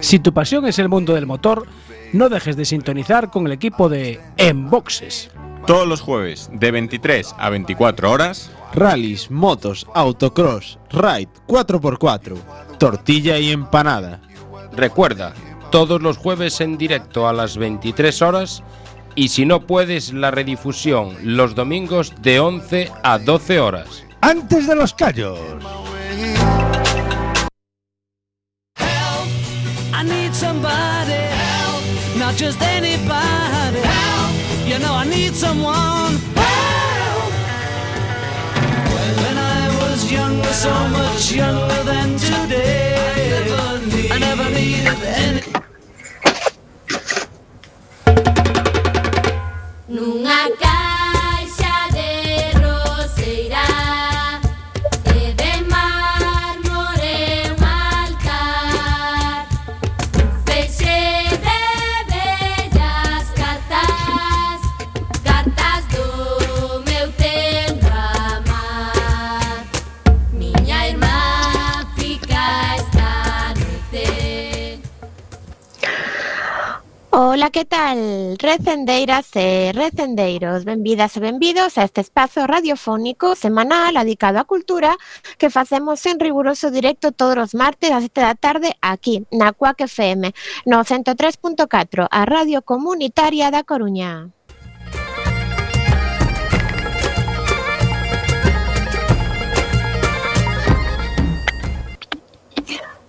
Si tu pasión es el mundo del motor, no dejes de sintonizar con el equipo de Enboxes. Todos los jueves, de 23 a 24 horas, rallies, motos, autocross, ride 4x4, tortilla y empanada. Recuerda, todos los jueves en directo a las 23 horas y si no puedes, la redifusión los domingos de 11 a 12 horas. Antes de los callos. Not just anybody help. You know I need someone help. When I was younger, so much younger than today, I never needed any. Nunha Ola, que tal? Recendeiras e recendeiros, benvidas e benvidos a este espazo radiofónico semanal adicado á cultura que facemos en riguroso directo todos os martes a 7 da tarde aquí, na Cuac FM, no 103.4, a Radio Comunitaria da Coruña.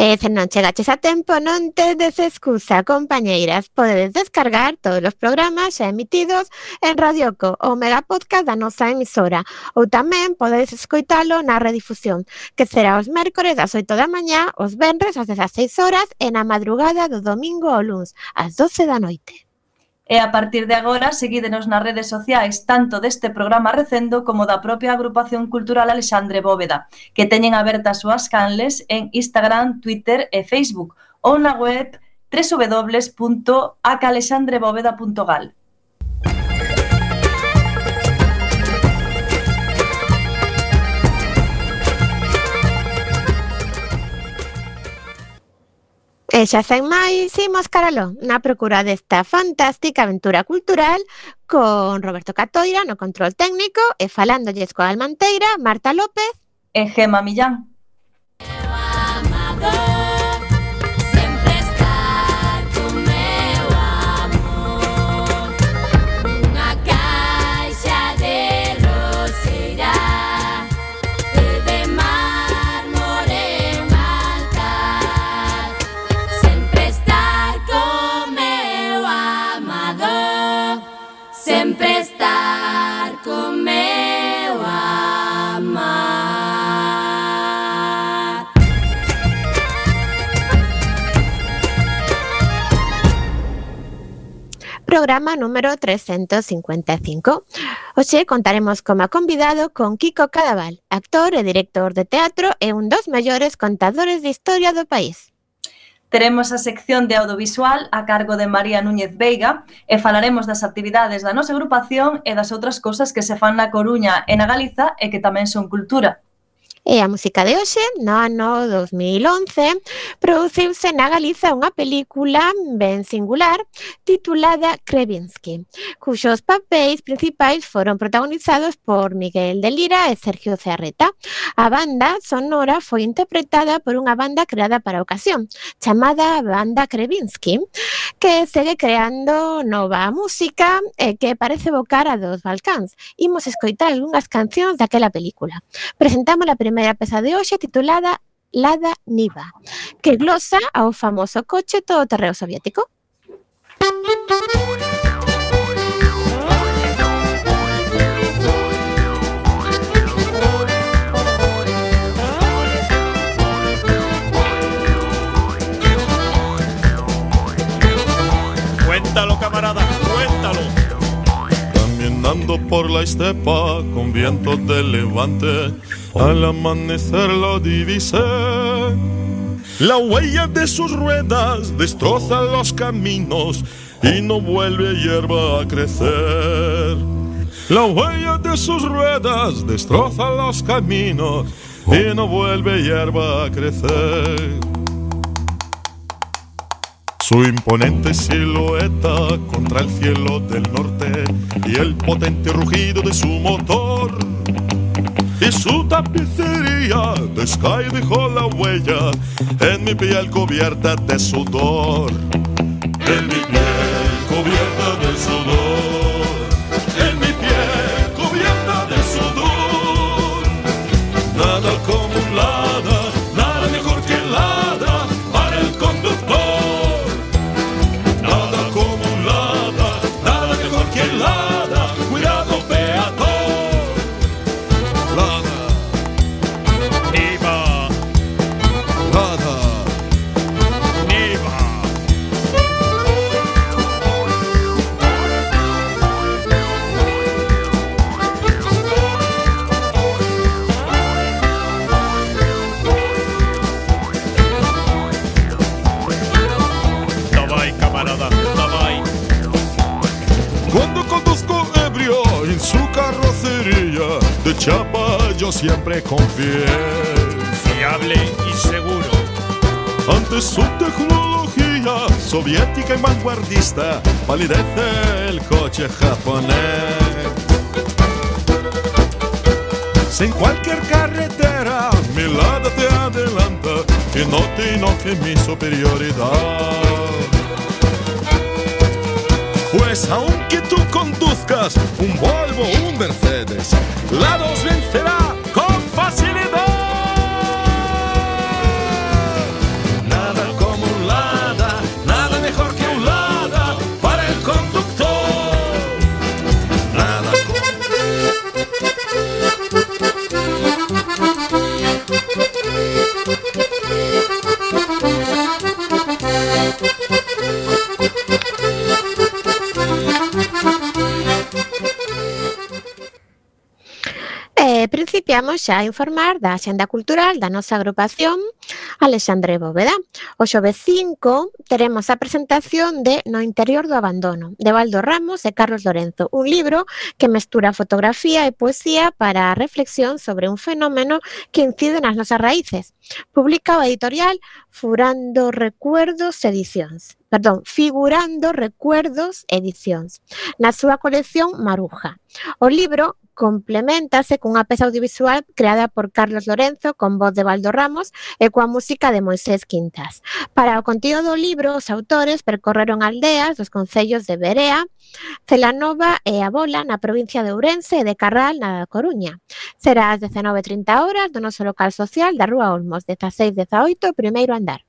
E se non chegaches a tempo, non tedes excusa, compañeiras. Podedes descargar todos os programas xa emitidos en Radioco, o mega podcast da nosa emisora. Ou tamén podedes escoitalo na redifusión, que será os mércores ás 8 da mañá, os venres ás 16 horas e na madrugada do domingo ao luns, ás 12 da noite. E a partir de agora, seguídenos nas redes sociais tanto deste programa recendo como da propia agrupación cultural Alexandre Bóveda, que teñen abertas súas canles en Instagram, Twitter e Facebook ou na web www.acalexandrebóveda.gal. E xa sen máis, imos caralo na procura desta fantástica aventura cultural con Roberto Catoira no control técnico e falándolles coa Almanteira, Marta López e Gema Millán. programa número 355. Oxe contaremos como convidado con Kiko Cadaval, actor e director de teatro e un dos mellores contadores de historia do país. Teremos a sección de audiovisual a cargo de María Núñez Veiga e falaremos das actividades da nosa agrupación e das outras cousas que se fan na Coruña e na Galiza e que tamén son cultura. E a música de hoxe, no ano 2011, produciuse na Galiza unha película ben singular titulada Krevinsky, cuxos papéis principais foron protagonizados por Miguel de Lira e Sergio Cearreta. A banda sonora foi interpretada por unha banda creada para a ocasión, chamada Banda Krevinsky, que segue creando nova música e que parece evocar a dos Balcáns. Imos escoitar algunhas cancións daquela película. Presentamos a primeira primeira peza de hoxe titulada Lada Niva, que glosa ao famoso coche todoterreo soviético. Por la estepa con viento de levante, al amanecer lo divisé. La huella de sus ruedas destroza los caminos y no vuelve hierba a crecer. La huella de sus ruedas destroza los caminos y no vuelve hierba a crecer. Su imponente silueta contra el cielo del norte y el potente rugido de su motor. Y su tapicería de Sky dejó la huella en mi piel cubierta de sudor. En mi piel cubierta de sudor. Siempre confié. Fiable y seguro. Ante su tecnología soviética y vanguardista palidece el coche japonés. Si en cualquier carretera mi lado te adelanta y no te enoje mi superioridad. Pues aunque tú conduzcas un Volvo un Mercedes, la dos vencerá xa informar da Xenda Cultural da nosa agrupación Alexandre Bóveda. O xove 5 teremos a presentación de No interior do abandono, de Valdo Ramos e Carlos Lorenzo, un libro que mestura fotografía e poesía para a reflexión sobre un fenómeno que incide nas nosas raíces. Publica o editorial Furando Recuerdos Edicións perdón, figurando recuerdos edicións na súa colección Maruja. O libro complementase cunha peza audiovisual creada por Carlos Lorenzo con voz de Valdo Ramos e coa música de Moisés Quintas. Para o contido do libro, os autores percorreron aldeas dos concellos de Berea, Celanova e Abola na provincia de Ourense e de Carral na Coruña. Será ás 19.30 horas do noso local social da Rúa Olmos, 16-18, primeiro andar.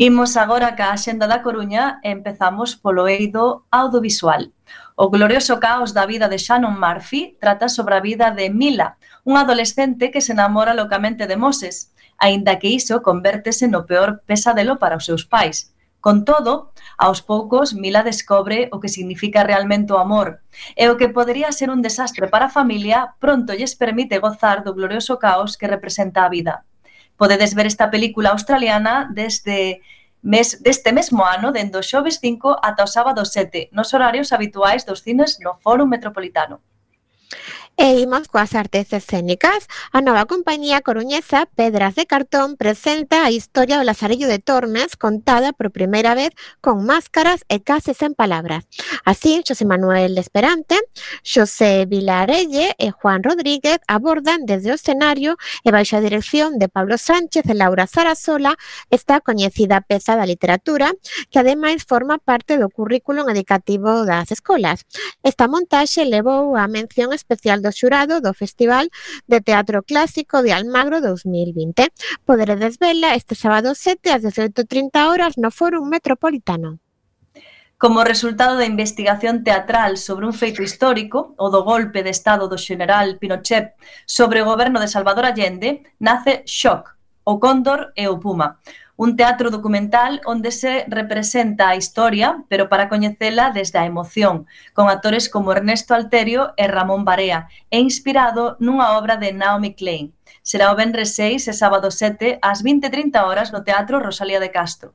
Imos agora ca Xenda da Coruña e empezamos polo eido audiovisual. O glorioso caos da vida de Shannon Murphy trata sobre a vida de Mila, un adolescente que se enamora locamente de Moses, aínda que iso convértese no peor pesadelo para os seus pais. Con todo, aos poucos Mila descobre o que significa realmente o amor e o que podería ser un desastre para a familia pronto lles permite gozar do glorioso caos que representa a vida. Podedes ver esta película australiana desde mes, deste mesmo ano, dende o xoves 5 ata o sábado 7, nos horarios habituais dos cines no Fórum Metropolitano. E imos coas artes escénicas. A nova compañía coruñesa Pedras de Cartón presenta a historia do Lazarillo de Tormes contada por primeira vez con máscaras e case sen palabras. Así, José Manuel Esperante, José Vilarelle e Juan Rodríguez abordan desde o escenario e baixo a dirección de Pablo Sánchez e Laura Sarasola esta coñecida peza da literatura que ademais forma parte do currículo educativo das escolas. Esta montaxe levou a mención especial do do xurado do Festival de Teatro Clásico de Almagro 2020. Poderedes vela este sábado 7 ás 18.30 horas no Fórum Metropolitano. Como resultado da investigación teatral sobre un feito histórico, o do golpe de estado do general Pinochet sobre o goberno de Salvador Allende, nace Shock, o cóndor e o puma, un teatro documental onde se representa a historia, pero para coñecela desde a emoción, con actores como Ernesto Alterio e Ramón Barea, e inspirado nunha obra de Naomi Klein. Será o Benre 6 e sábado 7 ás 20.30 horas no Teatro Rosalía de Castro.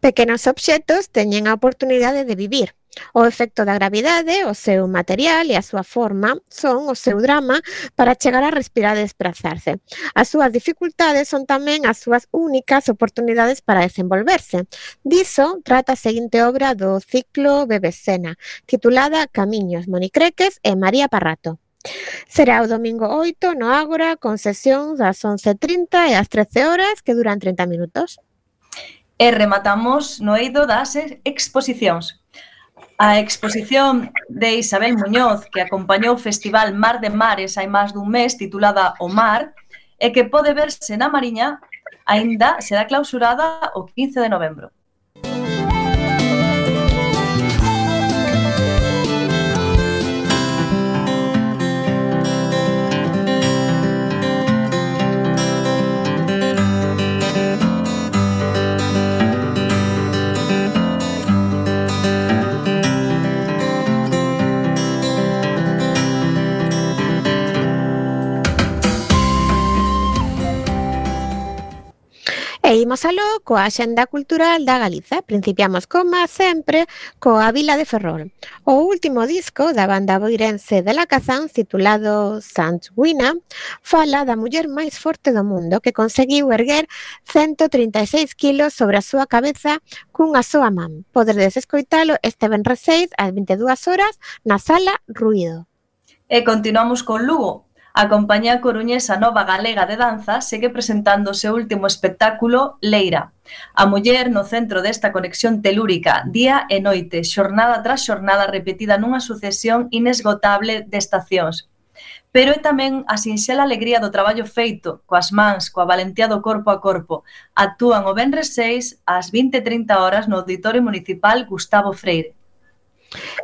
Pequenos obxectos teñen a oportunidade de vivir. O efecto da gravidade, o seu material e a súa forma son o seu drama para chegar a respirar e desplazarse. As súas dificultades son tamén as súas únicas oportunidades para desenvolverse. Diso trata a seguinte obra do ciclo Bebesena, titulada Camiños Monicreques e María Parrato. Será o domingo 8 no Ágora con sesións ás 11.30 e ás 13 horas que duran 30 minutos. E rematamos no eido das exposicións. A exposición de Isabel Muñoz, que acompañou o Festival Mar de Mares hai máis dun mes, titulada O Mar, e que pode verse na Mariña, aínda será clausurada o 15 de novembro. E imos aló coa Xenda Cultural da Galiza. Principiamos, como sempre, coa Vila de Ferrol. O último disco da banda boirense de la Cazán, titulado Santuina, fala da muller máis forte do mundo que conseguiu erguer 136 kilos sobre a súa cabeza cunha soa man. Poderedes escoitalo este ben 6 ás 22 horas na Sala Ruido. E continuamos con Lugo, A compañía coruñesa Nova Galega de Danza segue presentando o seu último espectáculo Leira. A muller no centro desta conexión telúrica, día e noite, xornada tras xornada repetida nunha sucesión inesgotable de estacións. Pero é tamén a sinxela alegría do traballo feito, coas mans, coa valentía do corpo a corpo. Actúan o Benres 6 ás 20.30 horas no Auditorio Municipal Gustavo Freire.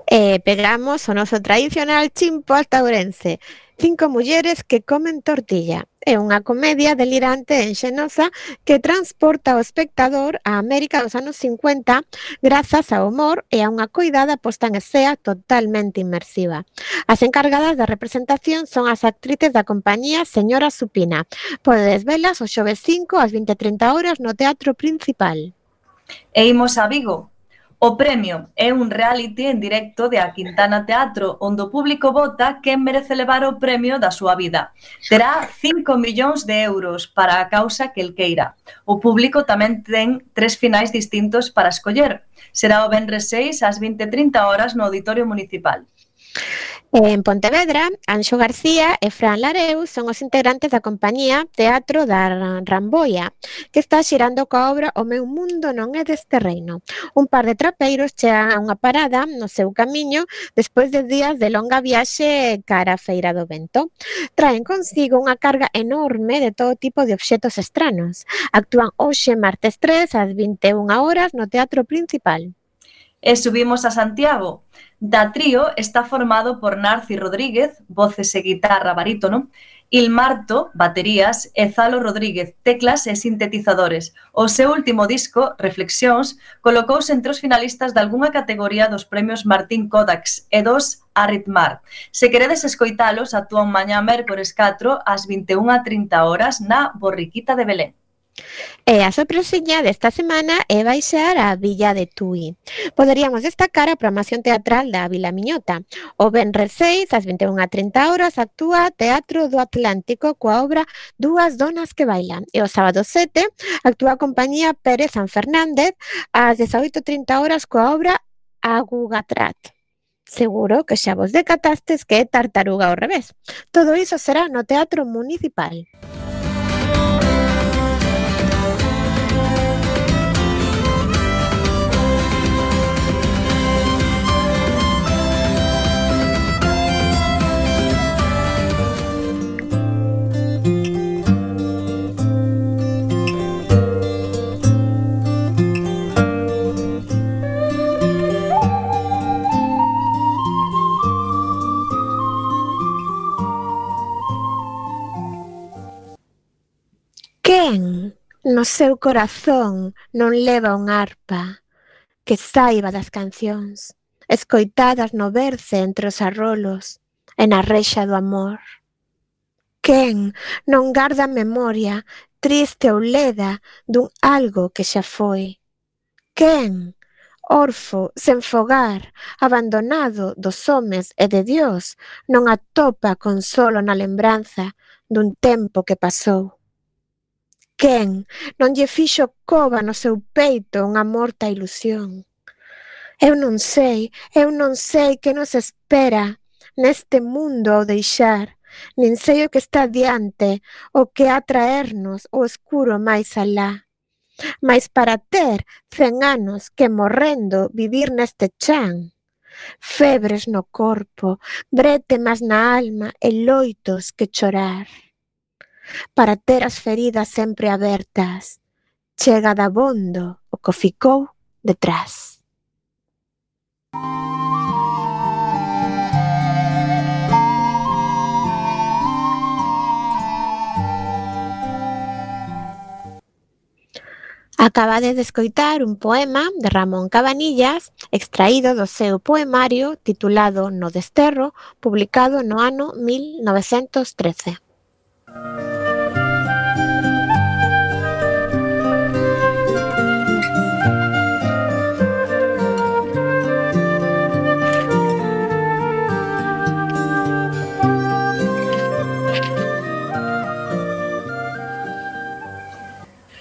E eh, pegamos o noso tradicional chimpo altaurense Cinco mulleres que comen tortilla. É unha comedia delirante e enxenosa que transporta o espectador á América dos anos 50 grazas ao humor e a unha coidada posta en escena totalmente inmersiva. As encargadas da representación son as actrices da compañía Señora Supina. Podedes velas o xoves 5 ás 20:30 horas no Teatro Principal. E imos a Vigo, O premio é un reality en directo de A Quintana Teatro, onde o público vota quen merece levar o premio da súa vida. Terá 5 millóns de euros para a causa que el queira. O público tamén ten tres finais distintos para escoller. Será o Benres 6 ás 20.30 horas no Auditorio Municipal. En Pontevedra, Anxo García e Fran Lareu son os integrantes da compañía Teatro da Ramboia, que está xirando coa obra O meu mundo non é deste reino. Un par de trapeiros chegan a unha parada no seu camiño despois de días de longa viaxe cara a Feira do Vento. Traen consigo unha carga enorme de todo tipo de obxetos estranos. Actúan hoxe martes 3 ás 21 horas no Teatro Principal. E subimos a Santiago. Da trío está formado por Narci Rodríguez, voces e guitarra barítono, Ilmarto, baterías, e Zalo Rodríguez, teclas e sintetizadores. O seu último disco, Reflexións, colocouse entre os finalistas de algunha categoría dos premios Martín Kodax e dos Arritmar. Se queredes escoitalos, actúan mañá mércores 4 ás 21.30 horas na Borriquita de Belén. E a sorpresiña desta semana é baixar á Villa de Tui. Poderíamos destacar a programación teatral da Vila Miñota. O Benres 6, ás 21.30 horas, actúa Teatro do Atlántico coa obra Dúas donas que bailan. E o sábado 7, actúa a compañía Pérez San Fernández ás 18.30 horas coa obra Agugatrat. Seguro que xa vos decatastes que é tartaruga ao revés. Todo iso será no Teatro Municipal. Quen no seu corazón non leva un arpa que saiba das cancións escoitadas no berce entre os arrolos e na reixa do amor? Quen non garda memoria triste ou leda dun algo que xa foi? Quen orfo, sen fogar, abandonado dos homes e de Dios, non atopa consolo na lembranza dun tempo que pasou? quen non lle fixo cova no seu peito unha morta ilusión. Eu non sei, eu non sei que nos espera neste mundo ao deixar, nin sei o que está diante, o que a traernos o escuro máis alá. Mais para ter cen anos que morrendo vivir neste chan, febres no corpo, bretemas na alma e loitos que chorar para ter as feridas sempre abertas. Chega dabondo o que ficou detrás. Acabades de escoitar un poema de Ramón Cabanillas extraído do seu poemario titulado No Desterro, publicado no ano 1913.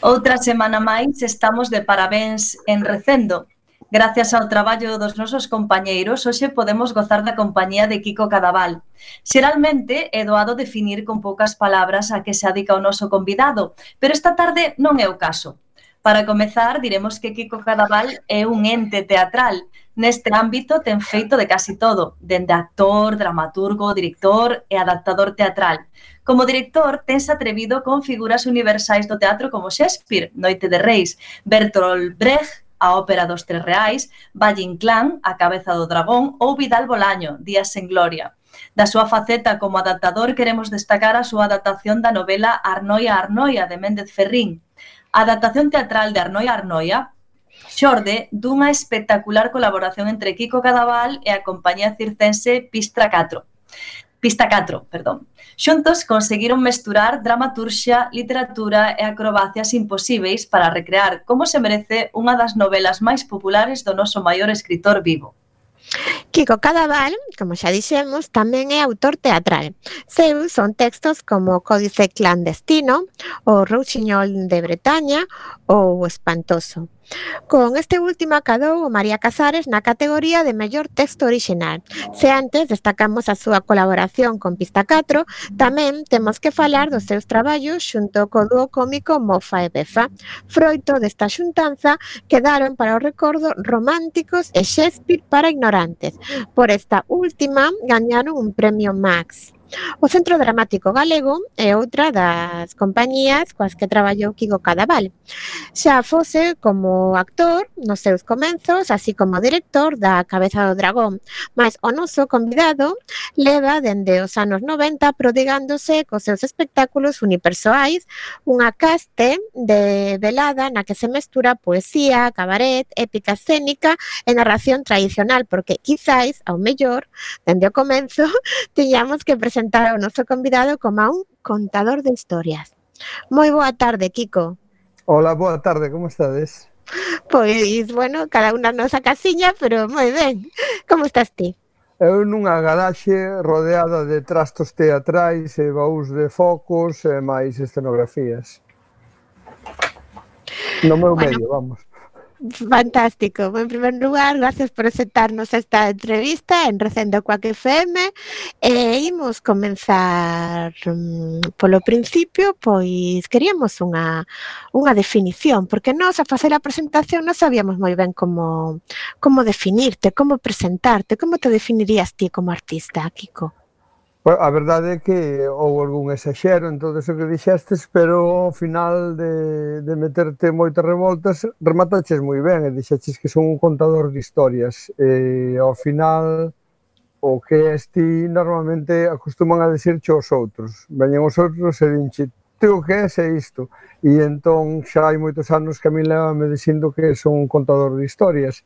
Outra semana máis estamos de parabéns en Recendo. Gracias ao traballo dos nosos compañeiros, hoxe podemos gozar da compañía de Kiko Cadaval. Xeralmente é doado definir con poucas palabras a que se adica o noso convidado, pero esta tarde non é o caso. Para comezar, diremos que Kiko Cadaval é un ente teatral, neste ámbito ten feito de casi todo, dende actor, dramaturgo, director e adaptador teatral. Como director, tense atrevido con figuras universais do teatro como Shakespeare, Noite de Reis, Bertolt Brecht, a Ópera dos Tres Reais, Valle Inclán, A Cabeza do Dragón ou Vidal Bolaño, Días en Gloria. Da súa faceta como adaptador queremos destacar a súa adaptación da novela Arnoia Arnoia de Méndez Ferrín. A adaptación teatral de Arnoia Arnoia xorde dunha espectacular colaboración entre Kiko Cadaval e a compañía circense Pistra 4. Pista 4, perdón. Xuntos conseguiron mesturar dramaturxia, literatura e acrobacias imposíveis para recrear como se merece unha das novelas máis populares do noso maior escritor vivo. Kiko Cadaval, como xa dixemos, tamén é autor teatral. Seus son textos como o Códice Clandestino, o Rouxiñol de Bretaña ou o Espantoso. Con este último acadou o María Casares na categoría de mellor texto orixinal. Se antes destacamos a súa colaboración con Pista 4, tamén temos que falar dos seus traballos xunto co dúo cómico Mofa e Befa. Froito desta xuntanza quedaron para o recordo románticos e Shakespeare para ignorantes. Por esta última gañaron un premio Max. O Centro Dramático Galego é outra das compañías coas que traballou Kiko Cadaval, xa fose como actor nos seus comenzos, así como director da Cabeza do Dragón, mas o noso convidado leva dende os anos 90 prodigándose cos seus espectáculos unipersoais unha caste de velada na que se mestura poesía, cabaret, épica escénica e narración tradicional, porque quizáis, ao mellor, dende o comenzo, tiñamos que presentar presentar ao noso convidado como a un contador de historias. Moi boa tarde, Kiko. Hola, boa tarde, como estades? Pois, bueno, cada unha nosa casiña, pero moi ben. Como estás ti? Eu nunha garaxe rodeada de trastos teatrais e baús de focos e máis escenografías. No meu bueno, medio, vamos. Fantástico. En primer lugar, gracias por aceptarnos esta entrevista en Recendo Coac FM e imos comenzar mm, polo principio, pois queríamos unha, unha definición, porque nós a facer a presentación non sabíamos moi ben como, como definirte, como presentarte, como te definirías ti como artista, Kiko? A verdade é que houve algún exaxero en todo iso que dixestes, pero ao final de, de meterte moitas revoltas, remataches moi ben e dixeches que son un contador de historias. E, ao final, o que es ti normalmente acostuman a decirche aos outros. Veñen os outros e dinche, ti o que es é isto. E entón xa hai moitos anos que a mí leva me dicindo que son un contador de historias.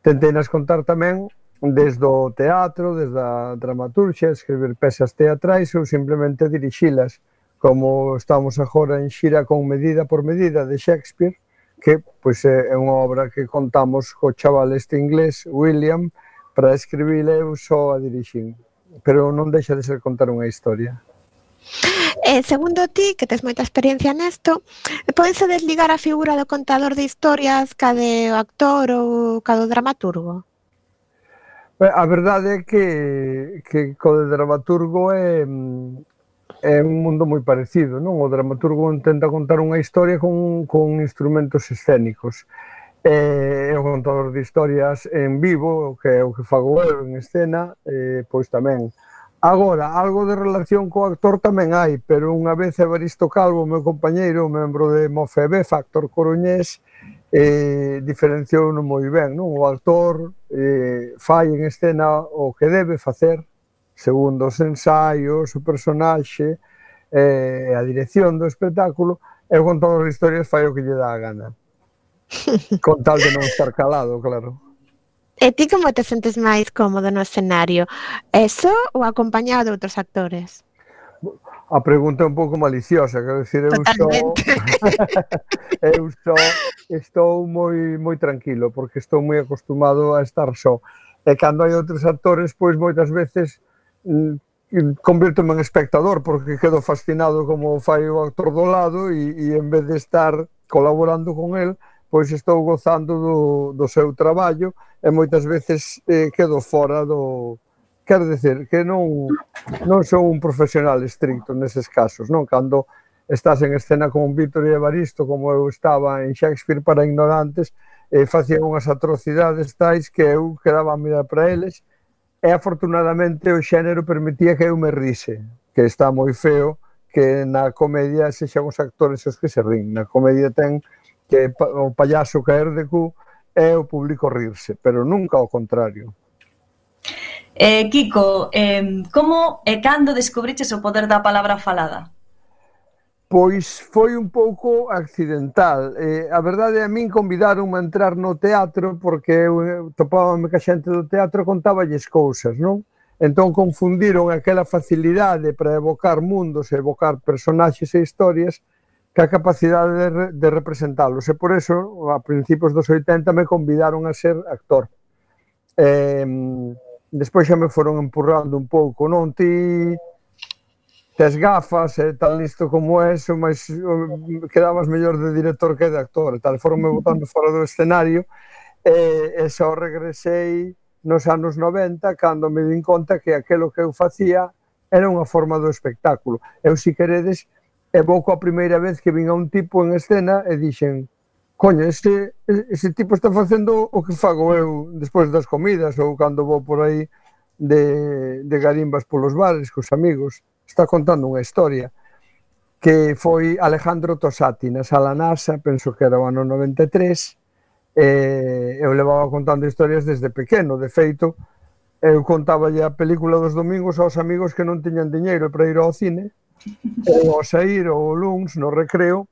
Tentei nas contar tamén desde o teatro, desde a dramaturgia, escribir pezas teatrais ou simplemente dirixilas, como estamos agora en xira con Medida por Medida de Shakespeare, que pois é unha obra que contamos co chaval este inglés, William, para escribila eu só a dirixín, pero non deixa de ser contar unha historia. E eh, segundo ti, que tes moita experiencia nesto, podense desligar a figura do contador de historias ca de actor ou ca do dramaturgo? A verdade é que, que co de dramaturgo é, é mm, un mundo moi parecido, non? O dramaturgo intenta contar unha historia con, con instrumentos escénicos. Eh, e o contador de historias en vivo, que é o que fago eu en escena, eh, pois tamén. Agora, algo de relación co actor tamén hai, pero unha vez Evaristo Calvo, meu compañeiro, membro de MOFEB, Factor Coruñés, eh, diferenciouno moi ben, non? O actor eh, fai en escena o que debe facer segundo os ensaios, o personaxe, eh, a dirección do espectáculo, e o contador de historias fai o que lle dá a gana. Con tal de non estar calado, claro. E ti como te sentes máis cómodo no escenario? Eso ou acompañado de outros actores? a pregunta é un pouco maliciosa, quero dicir, eu só eu só estou moi moi tranquilo porque estou moi acostumado a estar só. E cando hai outros actores, pois moitas veces mm, mm, convirtome en espectador porque quedo fascinado como fai o actor do lado e, e en vez de estar colaborando con el, pois estou gozando do, do seu traballo e moitas veces eh, quedo fora do, quero decir que non, non sou un profesional estricto neses casos, non? Cando estás en escena con Víctor e Evaristo, como eu estaba en Shakespeare para ignorantes, e eh, facían unhas atrocidades tais que eu quedaba a mirar para eles, e afortunadamente o xénero permitía que eu me rise, que está moi feo, que na comedia sexan os actores os que se rin. Na comedia ten que o payaso caer de cu e o público rirse, pero nunca ao contrario. Eh, Kiko, eh, como e cando descubriches o poder da palabra falada? Pois foi un pouco accidental. Eh, a verdade, a min convidaron a entrar no teatro porque eu topábame ca xente do teatro e contaballes cousas, non? Entón confundiron aquela facilidade para evocar mundos, evocar personaxes e historias ca capacidade de, re, de representalos. E por eso, a principios dos 80, me convidaron a ser actor. Eh, despois xa me foron empurrando un pouco, non ti tes gafas, e eh, tal listo como eso, mas quedabas mellor de director que de actor, tal foron me botando fora do escenario, e, e só regresei nos anos 90, cando me din conta que aquilo que eu facía era unha forma do espectáculo. Eu, si queredes, evoco a primeira vez que vin a un tipo en escena e dixen coño, ese, ese tipo está facendo o que fago eu despois das comidas ou cando vou por aí de, de garimbas polos bares cos amigos. Está contando unha historia que foi Alejandro Tosati na sala NASA, penso que era o ano 93, e eu levaba contando historias desde pequeno, de feito, eu contaba a película dos domingos aos amigos que non tiñan diñeiro para ir ao cine, ou ao sair ou luns no recreo,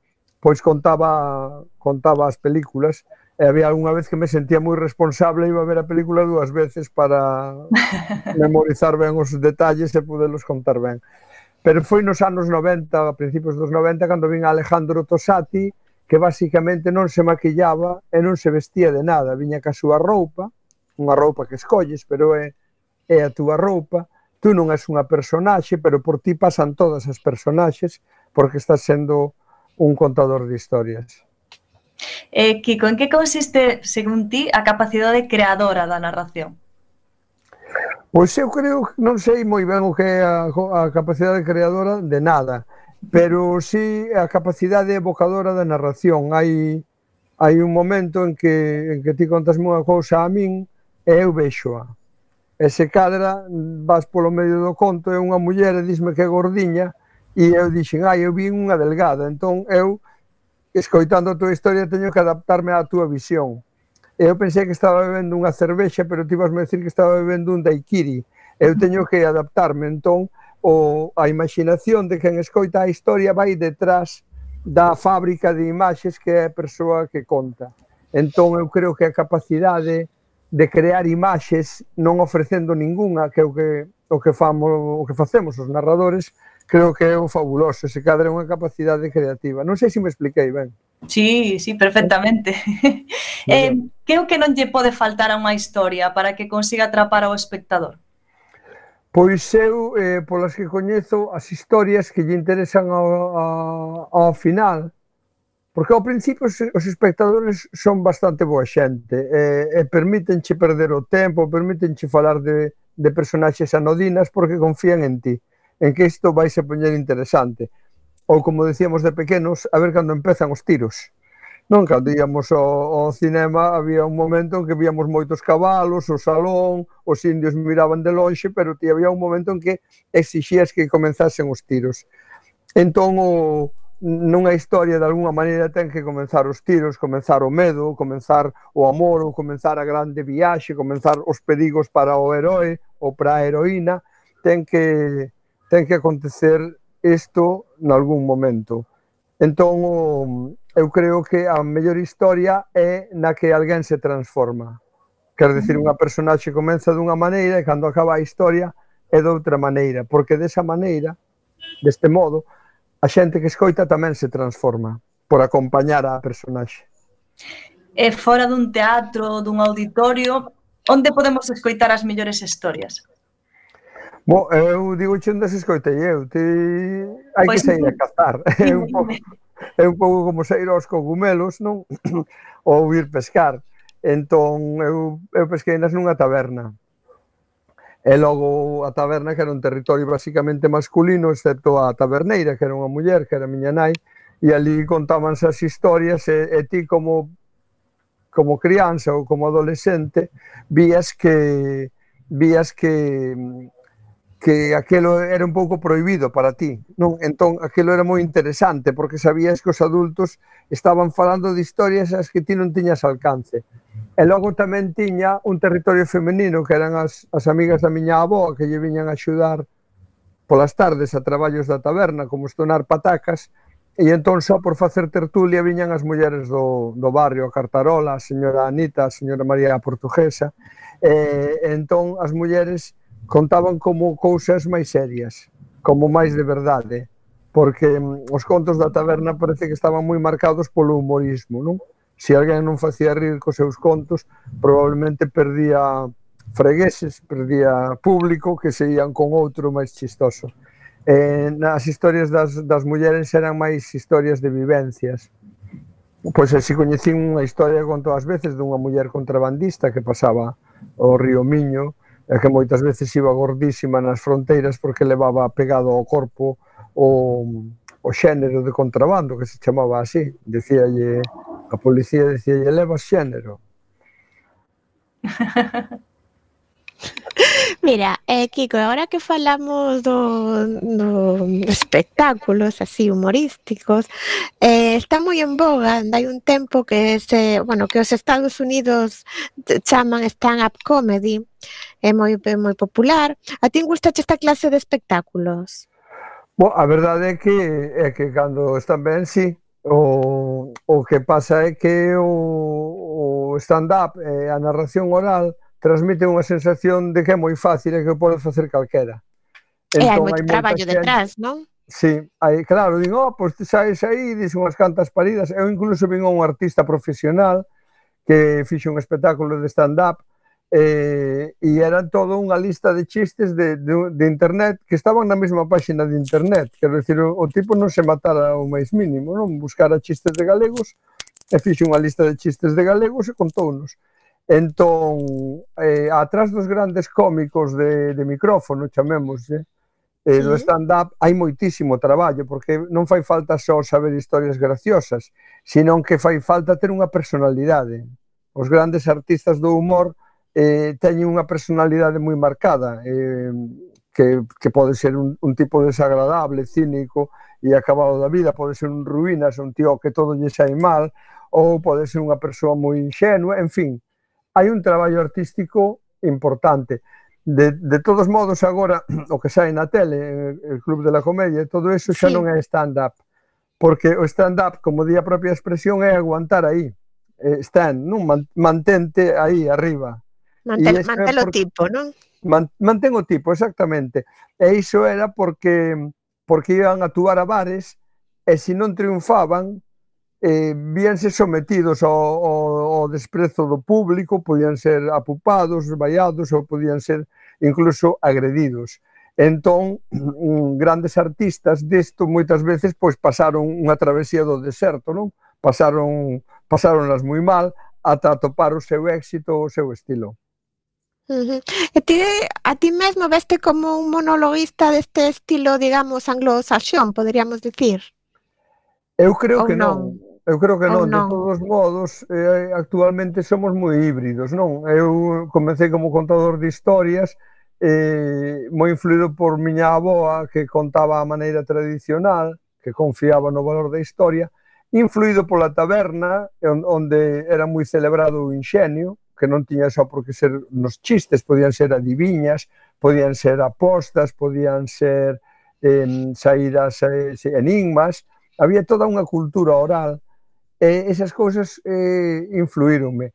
pois contaba contaba as películas e había unha vez que me sentía moi responsable iba a ver a película dúas veces para memorizar ben os detalles e poderlos contar ben. Pero foi nos anos 90, a principios dos 90, cando vin a Alejandro Tosati, que basicamente non se maquillaba e non se vestía de nada, viña ca súa roupa, unha roupa que escolles, pero é, é a túa roupa, tú non és unha personaxe, pero por ti pasan todas as personaxes, porque estás sendo un contador de historias. Eh, Kiko, en que consiste, según ti, a capacidade creadora da narración? Pois eu creo, non sei moi ben o que é a, a capacidade creadora de nada, pero sí a capacidade evocadora da narración. Hai, hai un momento en que, en que ti contasme unha cousa a min e eu vexoa. E se cadra, vas polo medio do conto, é unha muller e disme que é gordiña, E eu dixen, ai, eu vi unha delgada, entón eu, escoitando a túa historia, teño que adaptarme á túa visión. Eu pensei que estaba bebendo unha cervexa, pero ti vas me decir que estaba bebendo un daiquiri. Eu teño que adaptarme, entón, o, a imaginación de quen escoita a historia vai detrás da fábrica de imaxes que é a persoa que conta. Entón, eu creo que a capacidade de crear imaxes non ofrecendo ningunha, que é o que, o que, famo, o que facemos os narradores, creo que é un fabuloso, se cadra unha capacidade creativa. Non sei se me expliquei ben. Sí, sí, perfectamente. eh, que o que non lle pode faltar a unha historia para que consiga atrapar ao espectador? Pois eu, eh, polas que coñezo, as historias que lle interesan ao, ao, ao final, porque ao principio os, os espectadores son bastante boa xente, e, eh, e permítenche perder o tempo, permítenche falar de, de personaxes anodinas porque confían en ti. Uh en que isto vai se poñer interesante. Ou como decíamos de pequenos, a ver cando empezan os tiros. Non, cando íamos ao, ao cinema había un momento en que víamos moitos cabalos, o salón, os indios miraban de lonxe, pero ti había un momento en que exixías que comenzasen os tiros. Entón, o, nunha historia de alguna maneira ten que comenzar os tiros, comenzar o medo, comenzar o amor, ou comenzar a grande viaxe, comenzar os perigos para o heroe ou para a heroína, ten que ten que acontecer isto nalgún momento. Entón, o, eu creo que a mellor historia é na que alguén se transforma. Quer decir, unha personaxe comeza dunha maneira e cando acaba a historia é doutra maneira, porque desa maneira, deste modo, a xente que escoita tamén se transforma por acompañar a personaxe. E fora dun teatro, dun auditorio, onde podemos escoitar as mellores historias? Bo, eh, eu digo che onde se escoitei eh, eu, ti hai pois, que sair a cazar. É un pouco é un pouco como sair aos cogumelos, non? Ou ir pescar. Entón eu eu pesquei nas nunha taberna. E logo a taberna que era un territorio basicamente masculino, excepto a taberneira, que era unha muller, que era a miña nai, e ali contábanse as historias e, e ti como como crianza ou como adolescente vías que vías que que aquelo era un pouco prohibido para ti, non? Entón, aquelo era moi interesante, porque sabías que os adultos estaban falando de historias as que ti non tiñas alcance. E logo tamén tiña un territorio femenino, que eran as, as amigas da miña avó, que lle viñan a axudar polas tardes a traballos da taberna, como estonar patacas, e entón só por facer tertulia viñan as mulleres do, do barrio, a Cartarola, a señora Anita, a señora María Portuguesa, e, e entón as mulleres contaban como cousas máis serias, como máis de verdade, porque mm, os contos da taberna parece que estaban moi marcados polo humorismo, non? Se alguén non facía rir cos seus contos, probablemente perdía fregueses, perdía público que se ían con outro máis chistoso. Eh, nas historias das, das mulleres eran máis historias de vivencias. Pois así coñecín unha historia que conto ás veces dunha muller contrabandista que pasaba o río Miño, e que moitas veces iba gordísima nas fronteiras porque levaba pegado ao corpo o, o xénero de contrabando que se chamaba así. Decíalle a policía decíalle levas xénero Mira, eh, Kiko, agora que falamos do, do espectáculos así humorísticos, eh, está moi en boga, hai un tempo que se, eh, bueno, que os Estados Unidos chaman stand-up comedy, é moi moi popular. A ti gustache esta clase de espectáculos? Bo, a verdade é que é que cando están ben, sí, o, o que pasa é que o, o stand-up, eh, a narración oral, transmite unha sensación de que é moi fácil e que o pode facer calquera. Entón, e hai entón, moito hai traballo xente, detrás, non? Sí, hai, claro, digo, oh, pois pues, saes aí, dis unhas cantas paridas. Eu incluso vin a un artista profesional que fixe un espectáculo de stand-up eh, e eran todo unha lista de chistes de, de, de internet que estaban na mesma páxina de internet. Quero dicir, o, o tipo non se matara o máis mínimo, non buscara chistes de galegos e fixe unha lista de chistes de galegos e contounos. nos Entón, eh, atrás dos grandes cómicos de, de micrófono, chamémoslle, eh, sí. do stand-up, hai moitísimo traballo, porque non fai falta só saber historias graciosas, senón que fai falta ter unha personalidade. Os grandes artistas do humor eh, teñen unha personalidade moi marcada, eh, que, que pode ser un, un tipo desagradable, cínico e acabado da vida, pode ser un ruínas, un tío que todo lle sai mal, ou pode ser unha persoa moi inxenua, en fin, hai un traballo artístico importante. De, de todos modos, agora, o que sai na tele, eh, el Club de la Comedia, todo eso xa sí. non é stand-up. Porque o stand-up, como di a propia expresión, é aguantar aí. Eh, stand, non? Mantente aí, arriba. Manter, mantén o tipo, non? Man, mantén o tipo, exactamente. E iso era porque porque iban a actuar a bares e se non triunfaban, eh, víanse sometidos ao, ao, ao desprezo do público, podían ser apupados, vaiados ou podían ser incluso agredidos. Entón, grandes artistas disto moitas veces pois pasaron unha travesía do deserto, non? Pasaron pasaronlas moi mal ata atopar o seu éxito, o seu estilo. Uh -huh. E ti, a ti mesmo veste como un monologuista deste estilo, digamos, anglosaxón, poderíamos dicir. Eu creo Ou que non. non. Eu creo que non, non, de todos modos, eh, actualmente somos moi híbridos, non? Eu comecei como contador de historias, eh, moi influído por miña aboa, que contaba a maneira tradicional, que confiaba no valor da historia, influído pola taberna, onde era moi celebrado o inxenio, que non tiña só por que ser nos chistes, podían ser adiviñas, podían ser apostas, podían ser eh, saídas eh, enigmas, había toda unha cultura oral e esas cousas eh, influíronme.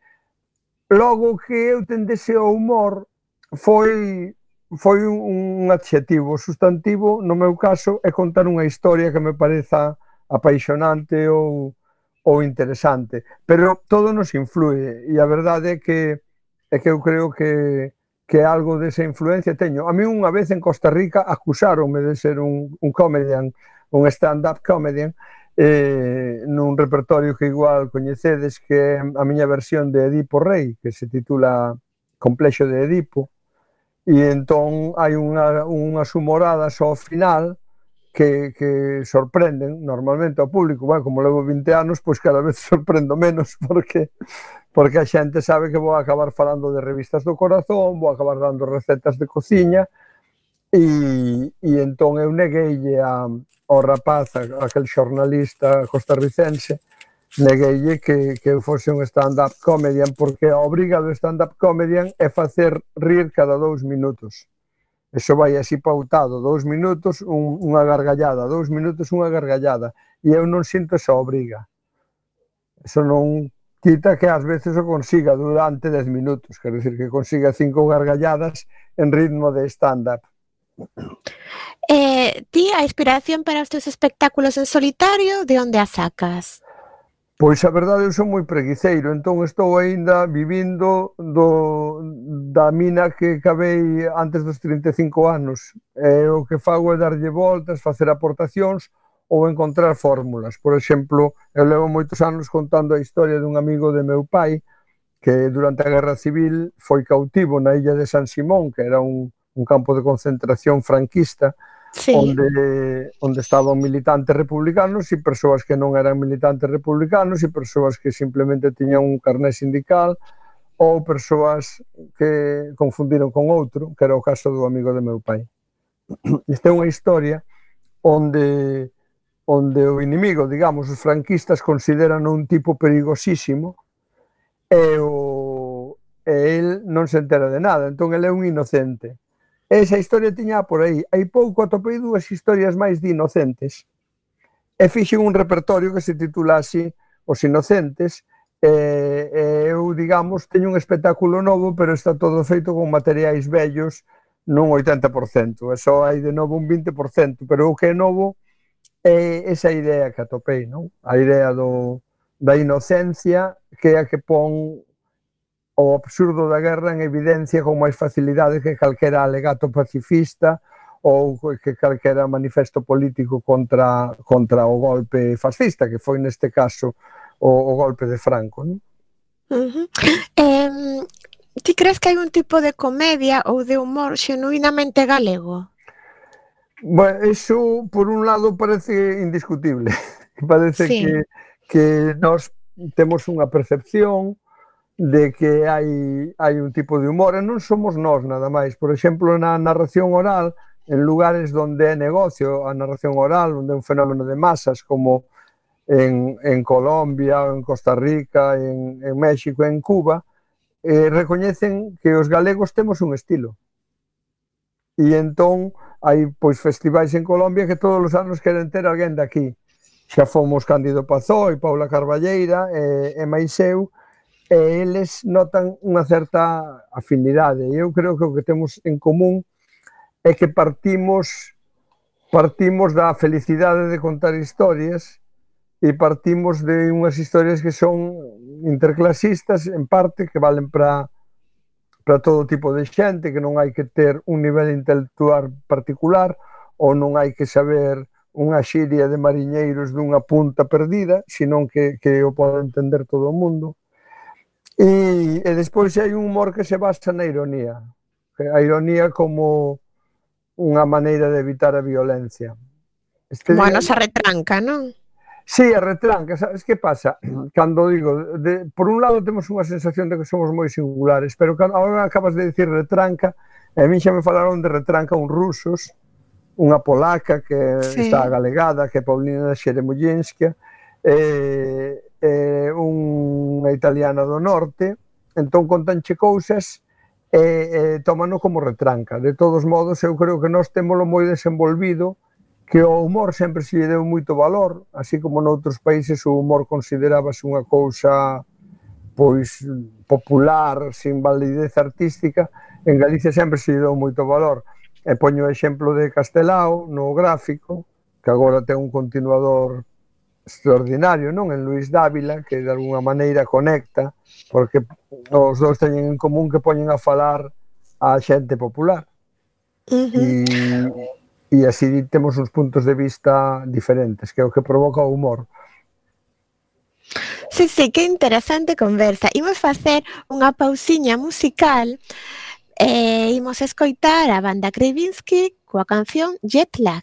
Logo que eu tendese ao humor foi foi un, un adxetivo sustantivo, no meu caso, é contar unha historia que me pareza apaixonante ou, ou interesante. Pero todo nos influe, e a verdade é que, é que eu creo que, que algo desa influencia teño. A mí unha vez en Costa Rica acusaronme de ser un, un comedian, un stand-up comedy eh, nun repertorio que igual coñecedes que é a miña versión de Edipo Rei, que se titula Complexo de Edipo, e entón hai unha, unhas humoradas ao final que, que sorprenden normalmente ao público. Bueno, como levo 20 anos, pois cada vez sorprendo menos porque porque a xente sabe que vou acabar falando de revistas do corazón, vou acabar dando recetas de cociña, e, e entón eu negueille a, ao rapaz, a, aquel xornalista costarricense, negueille que, que fose un stand-up comedian, porque a obriga do stand-up comedian é facer rir cada dous minutos. Eso vai así pautado, dous minutos, un, unha gargallada, dous minutos, unha gargallada. E eu non sinto esa obriga. Eso non quita que ás veces o consiga durante 10 minutos, quer dizer que consiga cinco gargalladas en ritmo de stand-up. Eh, ti, a inspiración para os teus espectáculos en solitario, de onde a sacas? Pois a verdade eu son moi preguiceiro, entón estou aínda vivindo do, da mina que acabei antes dos 35 anos. E o que fago é darlle voltas, facer aportacións ou encontrar fórmulas. Por exemplo, eu levo moitos anos contando a historia dun amigo de meu pai que durante a Guerra Civil foi cautivo na illa de San Simón, que era un, un campo de concentración franquista sí. onde, onde estaban militantes republicanos e persoas que non eran militantes republicanos e persoas que simplemente tiñan un carné sindical ou persoas que confundiron con outro, que era o caso do amigo de meu pai. Esta é unha historia onde onde o inimigo, digamos, os franquistas consideran un tipo perigosísimo e o e el non se entera de nada, entón ele é un inocente. Esa historia tiña por aí. Hai pouco atopei dúas historias máis de inocentes. E fixen un repertorio que se titulase Os Inocentes, eh, e eu, digamos, teño un espectáculo novo, pero está todo feito con materiais vellos nun 80%, e só hai de novo un 20%, pero o que é novo é esa idea que atopei, non? A idea do, da inocencia que é a que pon o absurdo da guerra en evidencia con máis facilidade que calquera alegato pacifista ou que calquera manifesto político contra, contra o golpe fascista, que foi neste caso o, o golpe de Franco. Non? Uh -huh. eh, ti crees que hai un tipo de comedia ou de humor xenuinamente galego? Bueno, iso, por un lado, parece indiscutible. parece sí. que, que nós temos unha percepción de que hai, hai un tipo de humor e non somos nós nada máis por exemplo na narración oral en lugares onde é negocio a narración oral onde é un fenómeno de masas como en, en Colombia, en Costa Rica en, en México, en Cuba eh, recoñecen que os galegos temos un estilo e entón hai pois festivais en Colombia que todos os anos queren ter alguén aquí. xa fomos Cándido Pazó e Paula Carballeira eh, e, e Maiseu e eles notan unha certa afinidade. E eu creo que o que temos en común é que partimos partimos da felicidade de contar historias e partimos de unhas historias que son interclasistas en parte que valen para para todo tipo de xente, que non hai que ter un nivel intelectual particular ou non hai que saber unha xiria de mariñeiros dunha punta perdida, senón que, que o pode entender todo o mundo. E, e despois hai un humor que se basa na ironía. A ironía como unha maneira de evitar a violencia. Este bueno, día... se retranca, non? Sí, a retranca, sabes que pasa? Cando digo, de, por un lado temos unha sensación de que somos moi singulares, pero cando agora acabas de dicir retranca, e a mí xa me falaron de retranca un rusos, unha polaca que sí. está galegada, que é Paulina Xeremollinska, eh, eh, unha italiana do norte, entón contanche cousas e eh, eh, tómano como retranca. De todos modos, eu creo que nós témolo moi desenvolvido, que o humor sempre se lle deu moito valor, así como noutros países o humor considerábase unha cousa pois popular, sin validez artística, en Galicia sempre se lle deu moito valor. E poño o exemplo de Castelao, no gráfico, que agora ten un continuador extraordinario, non? En Luis Dávila, que de alguna maneira conecta, porque os dous teñen en común que poñen a falar a xente popular. Uh -huh. E, e así temos uns puntos de vista diferentes, que é o que provoca o humor. Sí, sí, que interesante conversa. Imos facer unha pausiña musical e imos escoitar a banda Krivinsky coa canción Jet Lag.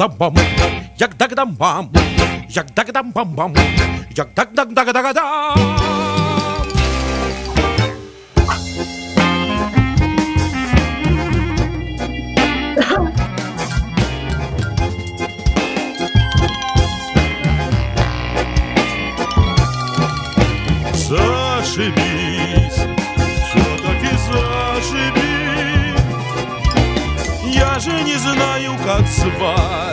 дам-бам, як даг дам бам як даг дам бам бам як даг даг даг даг дам зашибись, все-таки зашибись. Я же не знаю, как звать.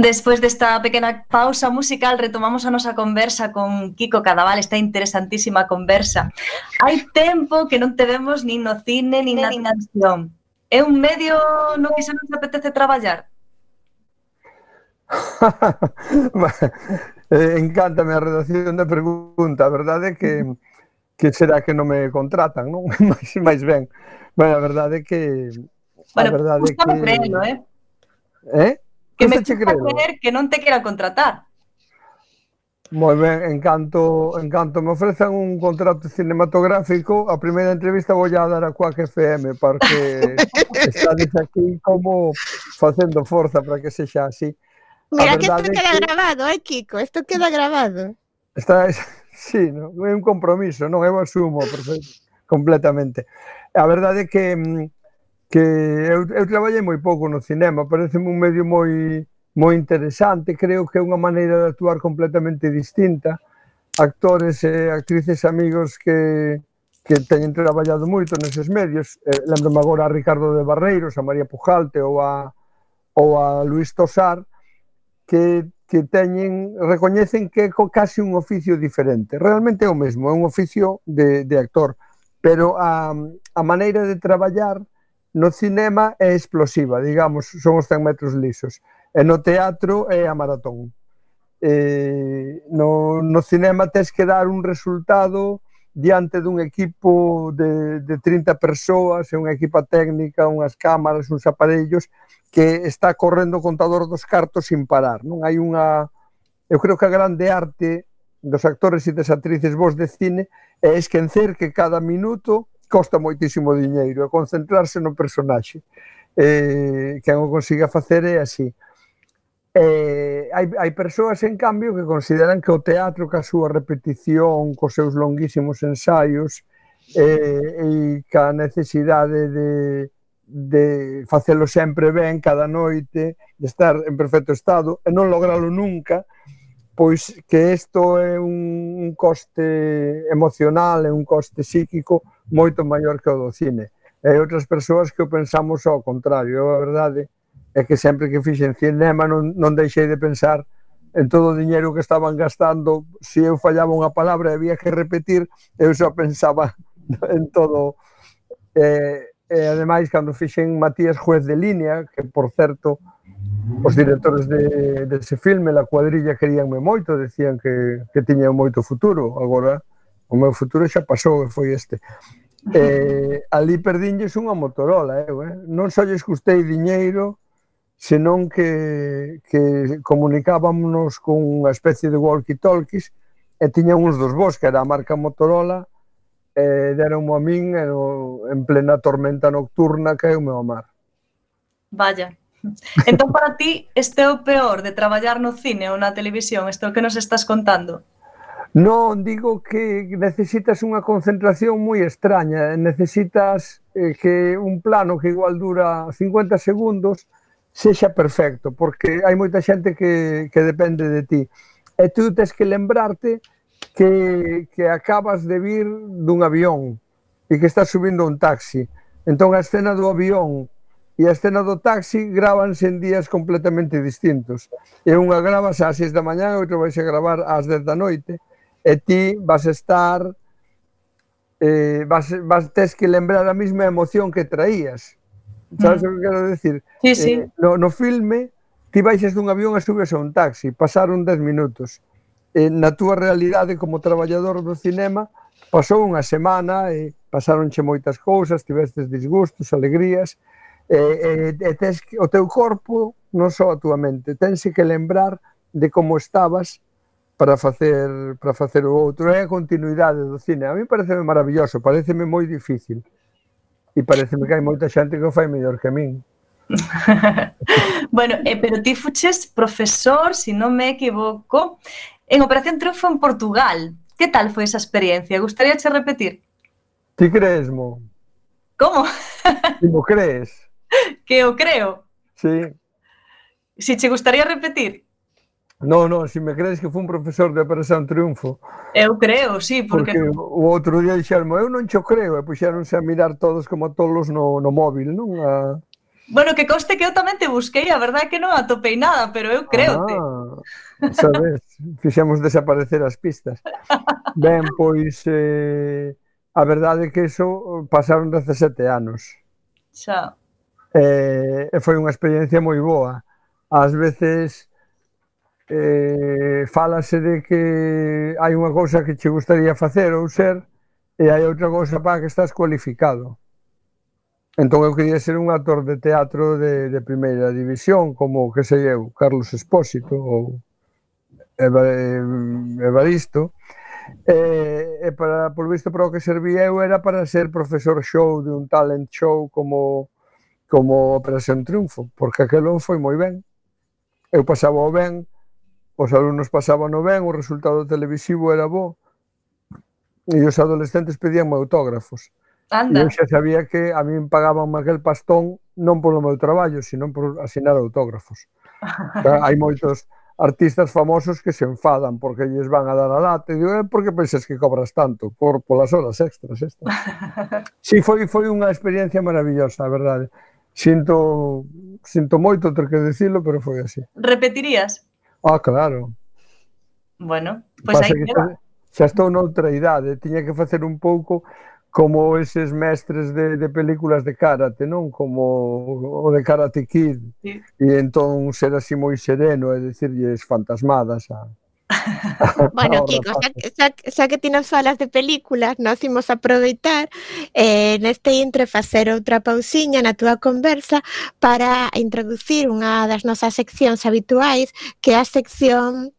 Despois desta pequena pausa musical retomamos a nosa conversa con Kiko Cadaval, esta interesantísima conversa. Hai tempo que non te vemos nin no cine, nin na televisión. É un medio no que xa non te apetece traballar? Eh, encántame a redacción da pregunta, a verdade é que que será que non me contratan, non? Mais, máis ben. Bueno, a verdade é que... Bueno, verdade é que... Creerlo, eh? Eh? que me creer que non te queran contratar. Moi ben, en canto, en canto me ofrezan un contrato cinematográfico, a primeira entrevista vou a dar a Quack FM, porque estades aquí como facendo forza para que sexa así. Mira que isto queda que... grabado, eh, Kiko? Isto queda grabado. Está, sí, no, é un compromiso, non? Eu asumo perfecto, completamente. A verdade é que mm, que eu, eu traballei moi pouco no cinema, pareceme un medio moi moi interesante, creo que é unha maneira de actuar completamente distinta. Actores e actrices amigos que que teñen traballado moito neses medios, eh, lembrome agora a Ricardo de Barreiros, a María Pujalte ou a ou a Luis Tosar que que teñen recoñecen que é casi un oficio diferente. Realmente é o mesmo, é un oficio de de actor, pero a a maneira de traballar no cinema é explosiva, digamos, son os 100 metros lisos. E no teatro é a maratón. E no, no cinema tens que dar un resultado diante dun equipo de, de 30 persoas e unha equipa técnica, unhas cámaras, uns aparellos, que está correndo o contador dos cartos sin parar. Non hai unha... Eu creo que a grande arte dos actores e das actrices vos de cine é esquecer que cada minuto costa moitísimo diñeiro, é concentrarse no personaxe. Eh, quen o consiga facer é así. Eh, hai, hai persoas, en cambio, que consideran que o teatro, ca súa repetición, cos seus longuísimos ensaios, eh, e ca necesidade de, de facelo sempre ben cada noite, de estar en perfecto estado e non logralo nunca, pois que isto é un, un coste emocional e un coste psíquico moito maior que o do cine. E outras persoas que o pensamos ao contrario. Eu, a verdade é que sempre que fixen cinema non, non deixei de pensar en todo o diñeiro que estaban gastando. Se eu fallaba unha palabra e había que repetir, eu só pensaba en todo. E, e ademais, cando fixen Matías Juez de Línea, que por certo os directores de, dese filme, la cuadrilla queríanme moito, decían que, que tiña moito futuro, agora o meu futuro xa pasou e foi este. Eh, ali perdinlles unha Motorola, eu, eh? non só lles custei diñeiro, senón que, que comunicábamos con unha especie de walkie-talkies e tiñan uns dos vos, que era a marca Motorola, e deron a min en, en plena tormenta nocturna que eu me ao mar. Vaya, Entón, para ti, este é o peor de traballar no cine ou na televisión? Isto que nos estás contando? Non, digo que necesitas unha concentración moi extraña. Necesitas eh, que un plano que igual dura 50 segundos sexa perfecto, porque hai moita xente que, que depende de ti. E tú tens que lembrarte que, que acabas de vir dun avión e que estás subindo un taxi. Entón a escena do avión e a escena do taxi grábanse en días completamente distintos. E unha gravas ás 6 da mañá, outra vais a gravar ás 10 da noite, e ti vas estar eh, vas, vas tes que lembrar a mesma emoción que traías. Sabes mm. o que quero decir? Sí, eh, sí. Eh, no, no filme, ti baixas dun avión e subes a un taxi, pasaron 10 minutos. Eh, na túa realidade como traballador do cinema, pasou unha semana e pasaronche moitas cousas, tivestes disgustos, alegrías, Eh, eh, eh, e, e, e tes que, o teu corpo non só a túa mente, tense que lembrar de como estabas para facer para facer o outro. É a continuidade do cine. A mí pareceme maravilloso, pareceme moi difícil. E pareceme que hai moita xente que o fai mellor que a min. bueno, eh, pero ti fuches profesor, se si non me equivoco, en Operación Triunfo en Portugal. Que tal foi esa experiencia? Gustaría che repetir? Ti crees, mo? Como? Ti mo crees? que eu creo. Sí. Si che gustaría repetir? No, no, se si me crees que fue un profesor de Operación Triunfo. Eu creo, sí, porque... porque o outro día dixeron, eu non cho creo, e puxéronse a mirar todos como tolos no, no móvil, non? A... Bueno, que coste que eu tamén te busquei, a verdade é que non atopei nada, pero eu creote. Ah, sabes, fixemos desaparecer as pistas. Ben, pois, eh, a verdade é que eso pasaron 17 anos. Xa eh, foi unha experiencia moi boa. Ás veces eh, falase de que hai unha cousa que che gustaría facer ou ser e hai outra cousa para que estás cualificado. Entón eu quería ser un actor de teatro de, de primeira división, como, que sei eu, Carlos Espósito ou eh, Evaristo, e, e para, por visto para o que servía eu era para ser profesor show de un talent show como como Operación Triunfo, porque aquelo foi moi ben. Eu pasaba o ben, os alumnos pasaban o ben, o resultado televisivo era bo, e os adolescentes pedían autógrafos. Anda. E eu xa sabía que a mí me pagaban aquel pastón non polo meu traballo, sino por asinar autógrafos. Ah, hai moitos artistas famosos que se enfadan porque lles van a dar a lata e digo, eh, por que pensas que cobras tanto? Por, polas horas extras estas. Si, sí, foi, foi unha experiencia maravillosa, a verdade. Sinto, sinto moito ter que dicilo, pero foi así. Repetirías? Ah, claro. Bueno, pois pues aí queda. Xa, xa estou noutra idade, tiña que facer un pouco como eses mestres de, de películas de karate, non? Como o de Karate Kid. Sí. E entón ser así moi sereno e dicirlles fantasmadas a, bueno, Kiko, xa, xa, xa que ti nos falas de películas, nós imos aproveitar eh, neste intre facer outra pausiña na túa conversa para introducir unha das nosas seccións habituais que é a sección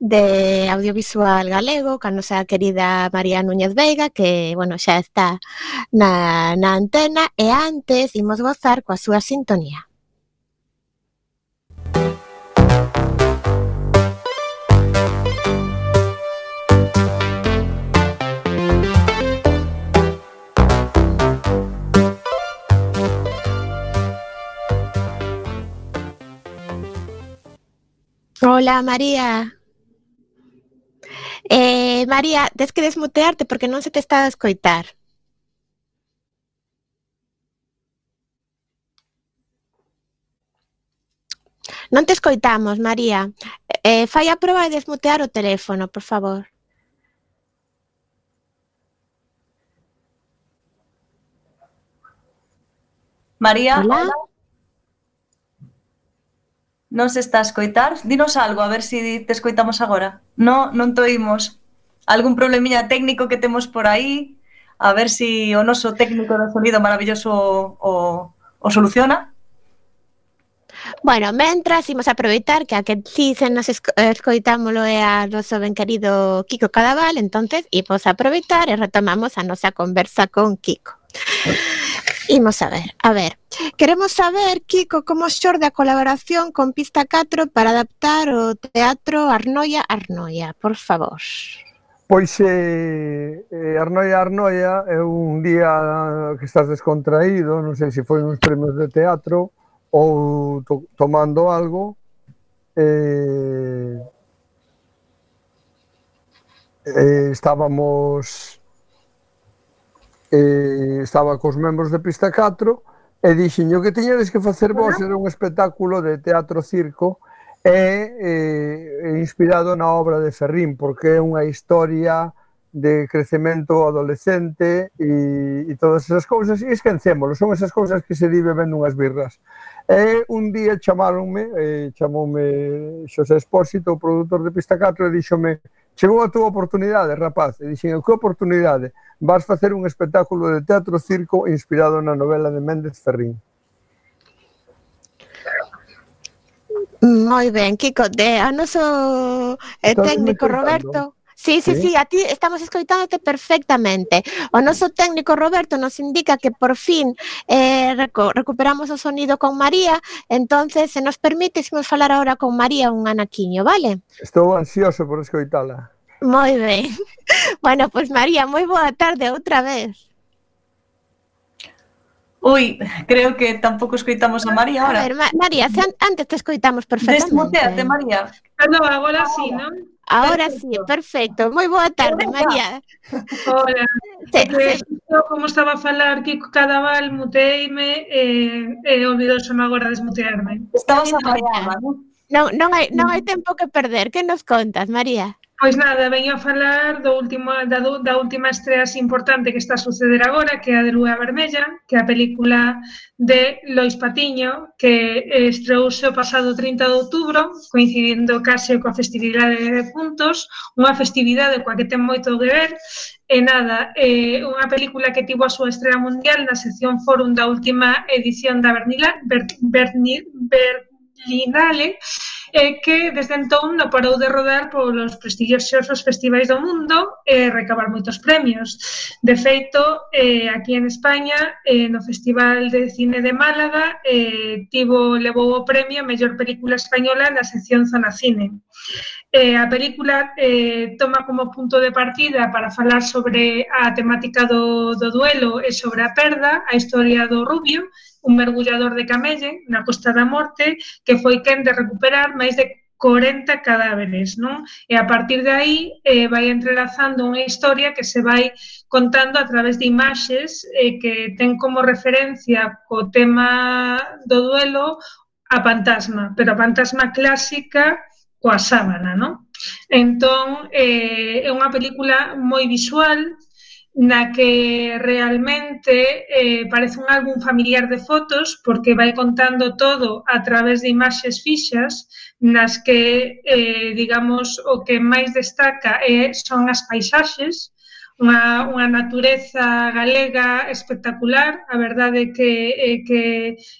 de audiovisual galego con nosa querida María Núñez Veiga que, bueno, xa está na, na antena e antes imos gozar coa súa sintonía. Hola, María. Eh, María, tes que desmutearte porque non se te está a escoitar. Non te escoitamos, María. Eh, fai a proba de desmutear o teléfono, por favor. María, Hola. hola. Non se está a escoitar? Dinos algo, a ver se si te escoitamos agora. No, non toímos. Algún problemiña técnico que temos por aí? A ver se si o noso técnico de sonido maravilloso o, o soluciona. Bueno, mentras imos aproveitar que a que si se nos esco escoitámolo é a noso ben querido Kiko Cadaval, entonces imos aproveitar e retomamos a nosa conversa con Kiko. Imos a ver, a ver. Queremos saber, Kiko, como xorde a colaboración con Pista 4 para adaptar o teatro Arnoia Arnoia, por favor. Pois eh, eh Arnoia Arnoia é un día que estás descontraído, non sei se foi nos premios de teatro ou to tomando algo, eh, eh, estábamos eh, estaba cos membros de Pista 4 e dixinho que tiñades que facer vos era un espectáculo de teatro-circo e eh, inspirado na obra de Ferrín, porque é unha historia de crecemento adolescente e, e todas esas cousas, e esquencémolo, son esas cousas que se di bebendo unhas birras. E un día chamaronme, eh, chamoume Xosé Espósito, o produtor de Pista 4, e díxome, Chegou a túa oportunidade, rapaz, e dixen, que oportunidade? Vas facer un espectáculo de teatro circo inspirado na novela de Méndez Ferrín. Moi ben, Kiko, de a noso eh, técnico Roberto Sí, sí, sí, sí, a ti estamos escoitándote perfectamente. O noso técnico Roberto nos indica que por fin eh, recu recuperamos o sonido con María, entonces se nos permite se nos falar agora con María un anaquiño, vale? Estou ansioso por escoitala. Moi ben. Bueno, pois pues María, moi boa tarde outra vez. Ui, creo que tampouco escoitamos a María ahora. A ver, Ma María, antes te escoitamos perfectamente. Desmuteate, María. Perdón, agora sí, non? Ahora perfecto. sí, perfecto. Moi boa tarde, Hola. María. Hola. Se, se... Como estaba a falar que Cadaval, muteime e eh, eh, olvidosome agora desmutearme. Estamos a non? Non, non, hai, non hai mm. tempo que perder. Que nos contas, María? Pois nada, veño a falar do último, da, da última estrea importante que está a suceder agora, que é a de Lúa Vermella, que é a película de Lois Patiño, que estreouse o pasado 30 de outubro, coincidindo case coa festividade de puntos, unha festividade coa que ten moito que ver, e nada, é unha película que tivo a súa estrela mundial na sección Fórum da última edición da Bernila, Ber, Bernil, Ber, Linale, e eh, que desde entón non parou de rodar polos prestixiosos festivais do mundo e recabar moitos premios. De feito, eh, aquí en España, eh, no Festival de Cine de Málaga, eh, tivo levou o premio a mellor película española na sección Zona Cine. Eh, a película eh, toma como punto de partida para falar sobre a temática do, do duelo e sobre a perda, a historia do Rubio, un mergullador de Camelle, na Costa da Morte, que foi quen de recuperar máis de 40 cadáveres, non? E a partir de aí eh, vai entrelazando unha historia que se vai contando a través de imaxes eh, que ten como referencia co tema do duelo a fantasma, pero a fantasma clásica coa sábana, non? Entón, eh, é unha película moi visual, na que realmente eh, parece un álbum familiar de fotos porque vai contando todo a través de imaxes fixas nas que, eh, digamos, o que máis destaca é, son as paisaxes, unha, unha natureza galega espectacular, a verdade que, é que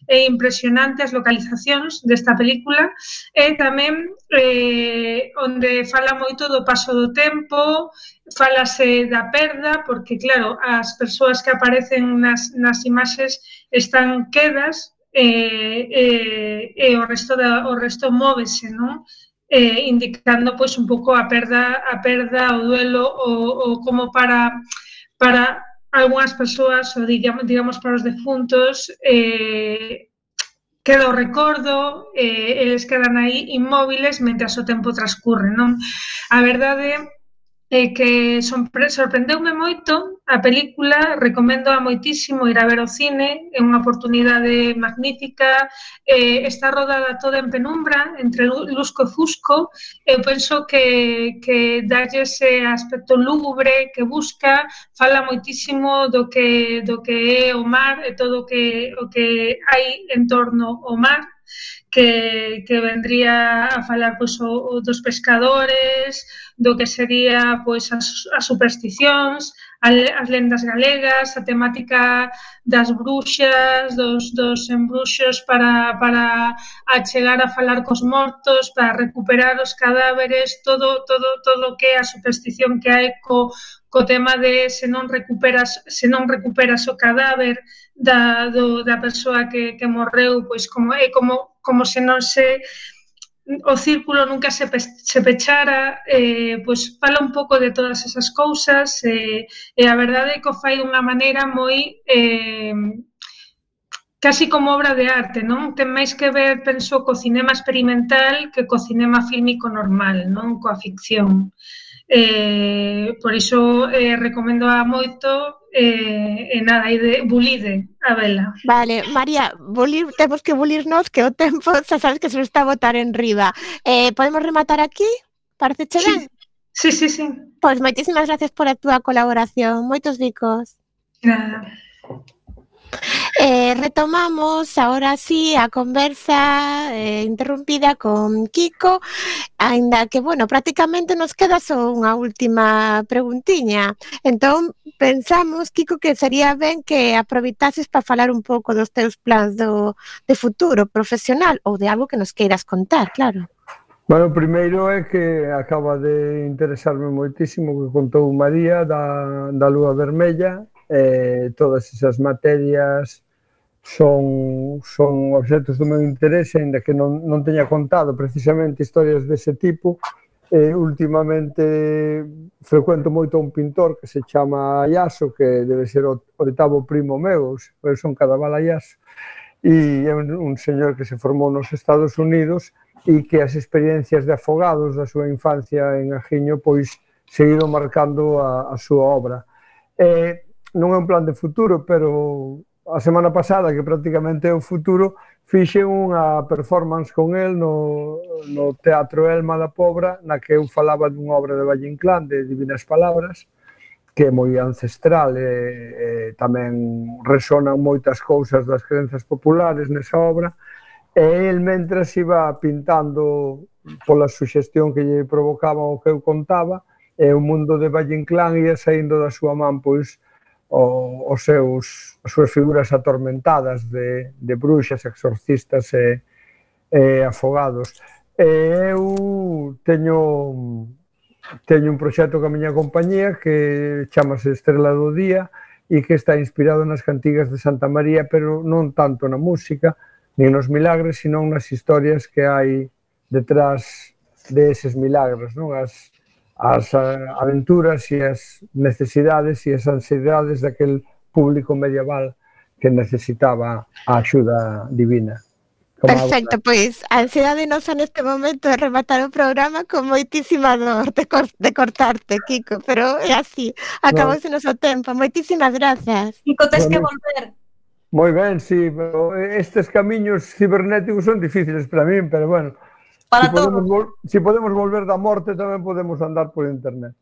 é impresionante as localizacións desta película, e tamén eh, onde fala moito do paso do tempo, falase da perda, porque claro, as persoas que aparecen nas, nas imaxes están quedas, e, eh, e, eh, e o resto da, o resto móvese, non? eh, indicando pois un pouco a perda, a perda, o duelo o, o como para para algunhas persoas ou digamos, digamos para os defuntos eh, queda o recordo, eh, eles quedan aí inmóviles mentre o tempo transcurre, non? A verdade e que sorprendeume moito a película, recomendo a moitísimo ir a ver o cine, é unha oportunidade magnífica, eh, está rodada toda en penumbra, entre lusco e fusco, eu penso que, que dalle ese aspecto lúgubre que busca, fala moitísimo do que, do que é o mar e todo o que, o que hai en torno ao mar, que, que vendría a falar pois, o, o dos pescadores, do que sería pois, as, as supersticións, as lendas galegas, a temática das bruxas, dos, dos embruxos para, para achegar a falar cos mortos, para recuperar os cadáveres, todo todo todo o que é a superstición que hai co, co tema de se non recuperas se non recuperas o cadáver, da, do, da persoa que, que morreu, pois como é como, como se non se o círculo nunca se, pe, se pechara, eh, pois fala un pouco de todas esas cousas eh, e a verdade é que o fai dunha maneira moi eh, casi como obra de arte, non? Ten máis que ver, penso, co cinema experimental que co cinema fílmico normal, non? Coa ficción. Eh, por iso eh, recomendo a moito eh, e nada, ide, bulide a vela. Vale, María, bulir, temos que bulirnos que o tempo xa sabes que se nos está a botar en riba. Eh, podemos rematar aquí? Parece che ben? Sí, sí, sí. sí. Pois moitísimas gracias por a túa colaboración. Moitos bicos. Nada. Eh, retomamos ahora sí a conversa eh, interrumpida con Kiko, ainda que, bueno, prácticamente nos queda só unha última preguntiña. Entón, pensamos, Kiko, que sería ben que aproveitases para falar un pouco dos teus plans do, de futuro profesional ou de algo que nos queiras contar, claro. Bueno, o primeiro é que acaba de interesarme moitísimo que contou María da, da Lúa Vermella, eh, todas esas materias son, son obxectos do meu interese, ainda que non, non teña contado precisamente historias dese tipo. Eh, últimamente frecuento moito un pintor que se chama Iaso, que debe ser o oitavo primo meu, eu son Cadaval Iaso, e é un señor que se formou nos Estados Unidos e que as experiencias de afogados da súa infancia en Ajiño pois seguido marcando a, a súa obra. Eh, non é un plan de futuro, pero a semana pasada, que prácticamente é o futuro, fixe unha performance con el no, no Teatro Elma da Pobra, na que eu falaba dunha obra de Valle Inclán, de Divinas Palabras, que é moi ancestral e, e tamén resonan moitas cousas das crenzas populares nesa obra, e el mentras iba pintando pola suxestión que lle provocaba o que eu contaba, e o mundo de Valle Inclán ia saindo da súa man, pois, o, os seus, as súas figuras atormentadas de, de bruxas, exorcistas e, e afogados. E eu teño teño un proxecto con a miña compañía que chamase Estrela do Día e que está inspirado nas cantigas de Santa María, pero non tanto na música, nin nos milagres, sino nas historias que hai detrás deses milagros, non? As, as aventuras e as necesidades e as ansiedades daquel público medieval que necesitaba a axuda divina. Como Perfecto, a... pois a ansiedade nosa neste momento é rematar o programa con moitísima dor de, cor, de cortarte, Kiko, pero é así, acabouse no. noso tempo. Moitísimas grazas. Kiko, tens bueno, que volver. Moi ben, sí, pero estes camiños cibernéticos son difíciles para min, pero bueno, Para si todos. Podemos, si podemos volver da morte, tamén podemos andar por internet.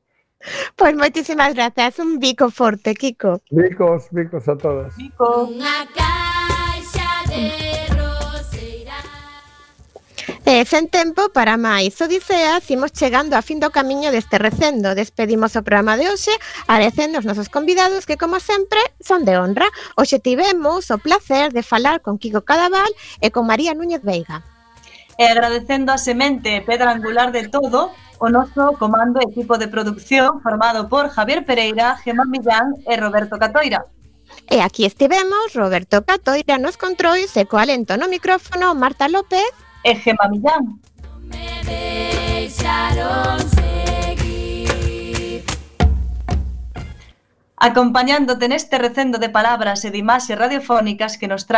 Pois pues moitísimas grazas, un bico forte, Kiko. Bicos, bicos a todas. Bico. Unha caixa de roseira. E sen tempo para máis odiseas, imos chegando a fin do camiño deste recendo. Despedimos o programa de hoxe, agradecendo os nosos convidados que, como sempre, son de honra. Hoxe tivemos o placer de falar con Kiko Cadaval e con María Núñez Veiga. Eh, e agradecendo a semente e pedra angular de todo o noso comando e equipo de producción formado por Javier Pereira, Gemma Millán e Roberto Catoira. E aquí estivemos Roberto Catoira nos controis e co alento no micrófono Marta López e Gemma Millán. Me deixaron seguir. Acompañándote neste recendo de palabras e de imaxes radiofónicas que nos trae